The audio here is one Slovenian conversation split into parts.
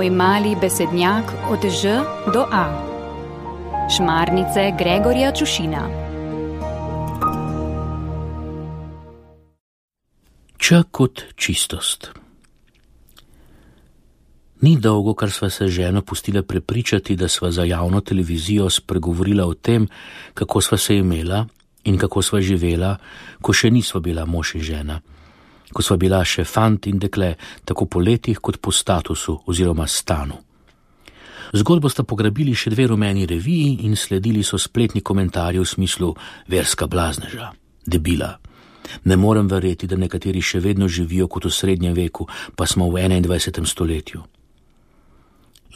Tvoj mali besednjak od Ž do A. Šmarnice Gregorja Čušina. Č kot čistost. Ni dolgo, kar sva se ženo pustila prepričati, da sva za javno televizijo spregovorila o tem, kako sva se imela in kako sva živela, ko še nisva bila mož in žena ko sva bila še fant in dekle, tako po letih kot po statusu oziroma stanu. Zgodbo sta pograbili še dve rumeni reviji in sledili so spletni komentarji v smislu verska blazneža, debila. Ne morem verjeti, da nekateri še vedno živijo kot v srednjem veku, pa smo v 21. stoletju.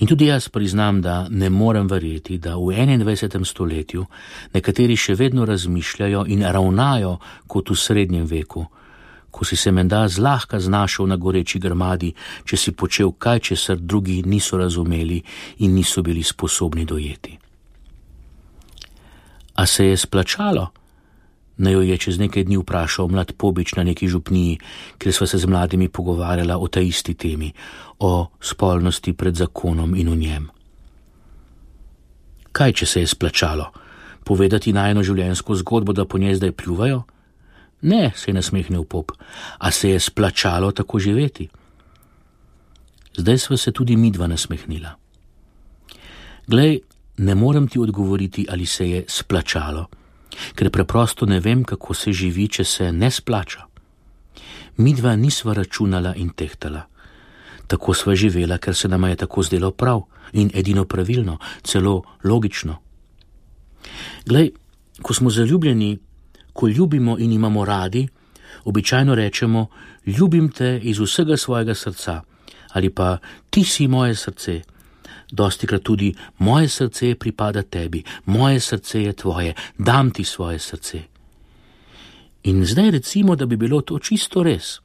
In tudi jaz priznam, da ne morem verjeti, da v 21. stoletju nekateri še vedno razmišljajo in ravnajo kot v srednjem veku, ko si se menda zlahka znašel na goreči grmadi, če si počel kaj, česar drugi niso razumeli in niso bili sposobni dojeti. A se je splačalo? Naj jo je čez nekaj dni vprašal mlad pobič na neki župniji, kjer sva se z mladimi pogovarjala o tej isti temi, o spolnosti pred zakonom in v njem. Kaj, če se je splačalo? Povedati najno življenjsko zgodbo, da po njej zdaj pljuvajo? Ne, se je nasmehnil pop, a se je splačalo tako živeti. Zdaj sva se tudi midva nasmehnila. Glej, ne morem ti odgovoriti, ali se je splačalo, ker preprosto ne vem, kako se živi, če se ne splača. Midva nisva računala in tehtala. Tako sva živela, ker se nama je tako zdelo prav in edino pravilno, celo logično. Glej, ko smo zaljubljeni, ko ljubimo in imamo radi, običajno rečemo: Ljubim te iz vsega svojega srca ali pa ti si moje srce. Dosti krat tudi moje srce pripada tebi, moje srce je tvoje, dam ti svoje srce. In zdaj recimo, da bi bilo to čisto res,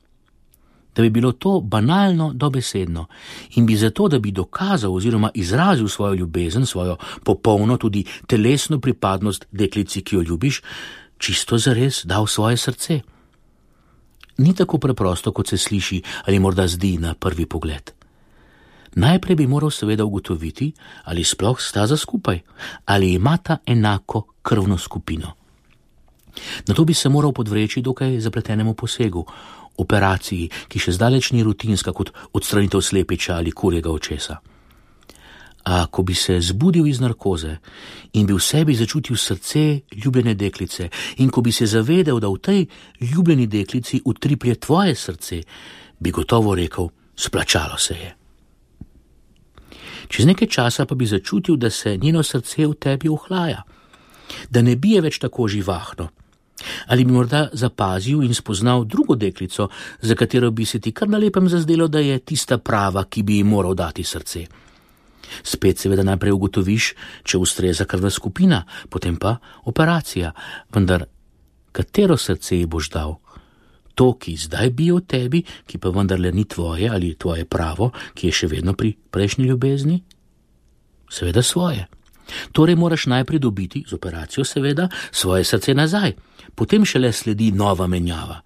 da bi bilo to banalno, dobesedno in bi zato, da bi dokazal oziroma izrazil svojo ljubezen, svojo popolno, tudi telesno pripadnost deklici, ki jo ljubiš, čisto zares dal svoje srce. Ni tako preprosto, kot se sliši ali morda zdi na prvi pogled. Najprej bi moral seveda ugotoviti, ali sploh sta za skupaj, ali imata enako krvno skupino. Na to bi se moral podvreči dokaj zapletenemu posegu, operaciji, ki še zdaleč ni rutinska kot odstranitev slepiča ali kurjega očesa. A ko bi se zbudil iz narkoze in bi v sebi začutil srce ljubljene deklice, in ko bi se zavedel, da v tej ljubljeni deklici utriplje tvoje srce, bi gotovo rekel: Splačalo se je. Čez nekaj časa pa bi začutil, da se njeno srce v tebi ohlaja, da ne bije več tako živahno. Ali bi morda zapazil in spoznal drugo deklico, za katero bi se ti kar na lepem zazdelo, da je tista prava, ki bi ji moral dati srce. Spet seveda najprej ugotoviš, če ustreza krvna skupina, potem pa operacija. Vendar, katero srce ji boš dal? To, ki zdaj bi v tebi, ki pa vendarle ni tvoje ali tvoje pravo, ki je še vedno pri prejšnji ljubezni? Seveda svoje. Torej moraš najprej dobiti, z operacijo seveda, svoje srce nazaj, potem šele sledi nova menjava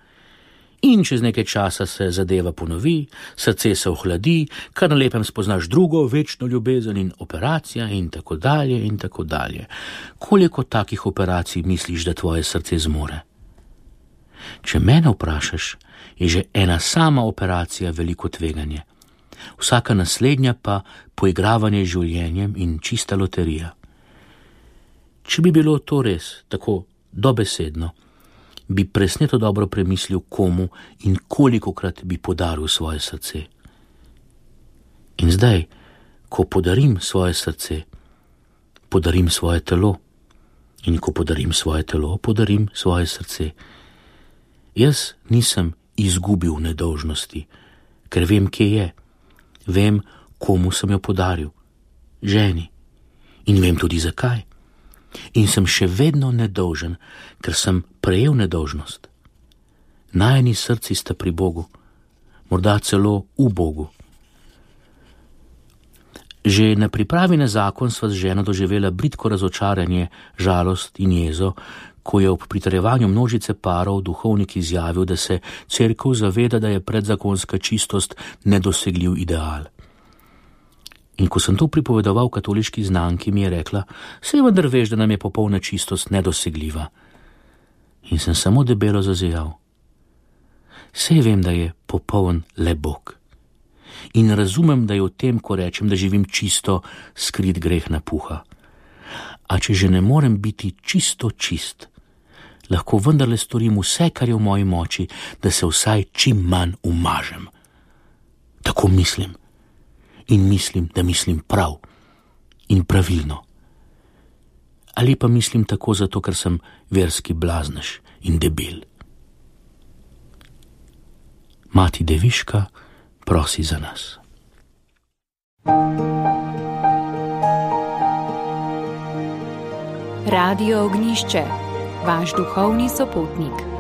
in čez nekaj časa se zadeva ponovi, srce se ohladi, kar na lepem spoznaš drugo, večno ljubezen in operacija in tako dalje in tako dalje. Koliko takih operacij misliš, da tvoje srce zmore? Če mene vprašaš, je že ena sama operacija veliko tveganje, vsaka naslednja pa poigravanje življenjem in čista loterija. Če bi bilo to res tako dobesedno, bi presneto dobro premislil, komu in kolikokrat bi podaril svoje srce. In zdaj, ko podarim svoje srce, podarim svoje telo, in ko podarim svoje telo, podarim svoje srce. Jaz nisem izgubil nedolžnosti, ker vem, kje je, vem, komu sem jo podaril, ženi, in vem tudi zakaj in sem še vedno nedolžen, ker sem prejel nedolžnost. Najni srci sta pri Bogu, morda celo v Bogu. Že na pripravi na zakon sva z ženo doživela britko razočaranje, žalost in jezo, ko je ob pritrjevanju množice parov duhovnik izjavil, da se crkva zaveda, da je predzakonska čistost nedosegljiv ideal. In ko sem to pripovedoval katoliški znanki, mi je rekla: Sej vendar veš, da nam je popolna čistost nedosegljiva. In sem samo debelo zazijal. Sej vem, da je popoln le Bog. In razumem, da je v tem, ko rečem, da živim čisto, skrit greh na puha. A če že ne morem biti čisto čist, lahko vendarle storim vse, kar je v moji moči, da se vsaj čim manj umažem. Tako mislim in mislim, da mislim prav in pravilno. Ali pa mislim tako zato, ker sem verski blaznež in debel. Mati Deviška prosi za nas. Radio Ognišče, vaš duhovni sopotnik.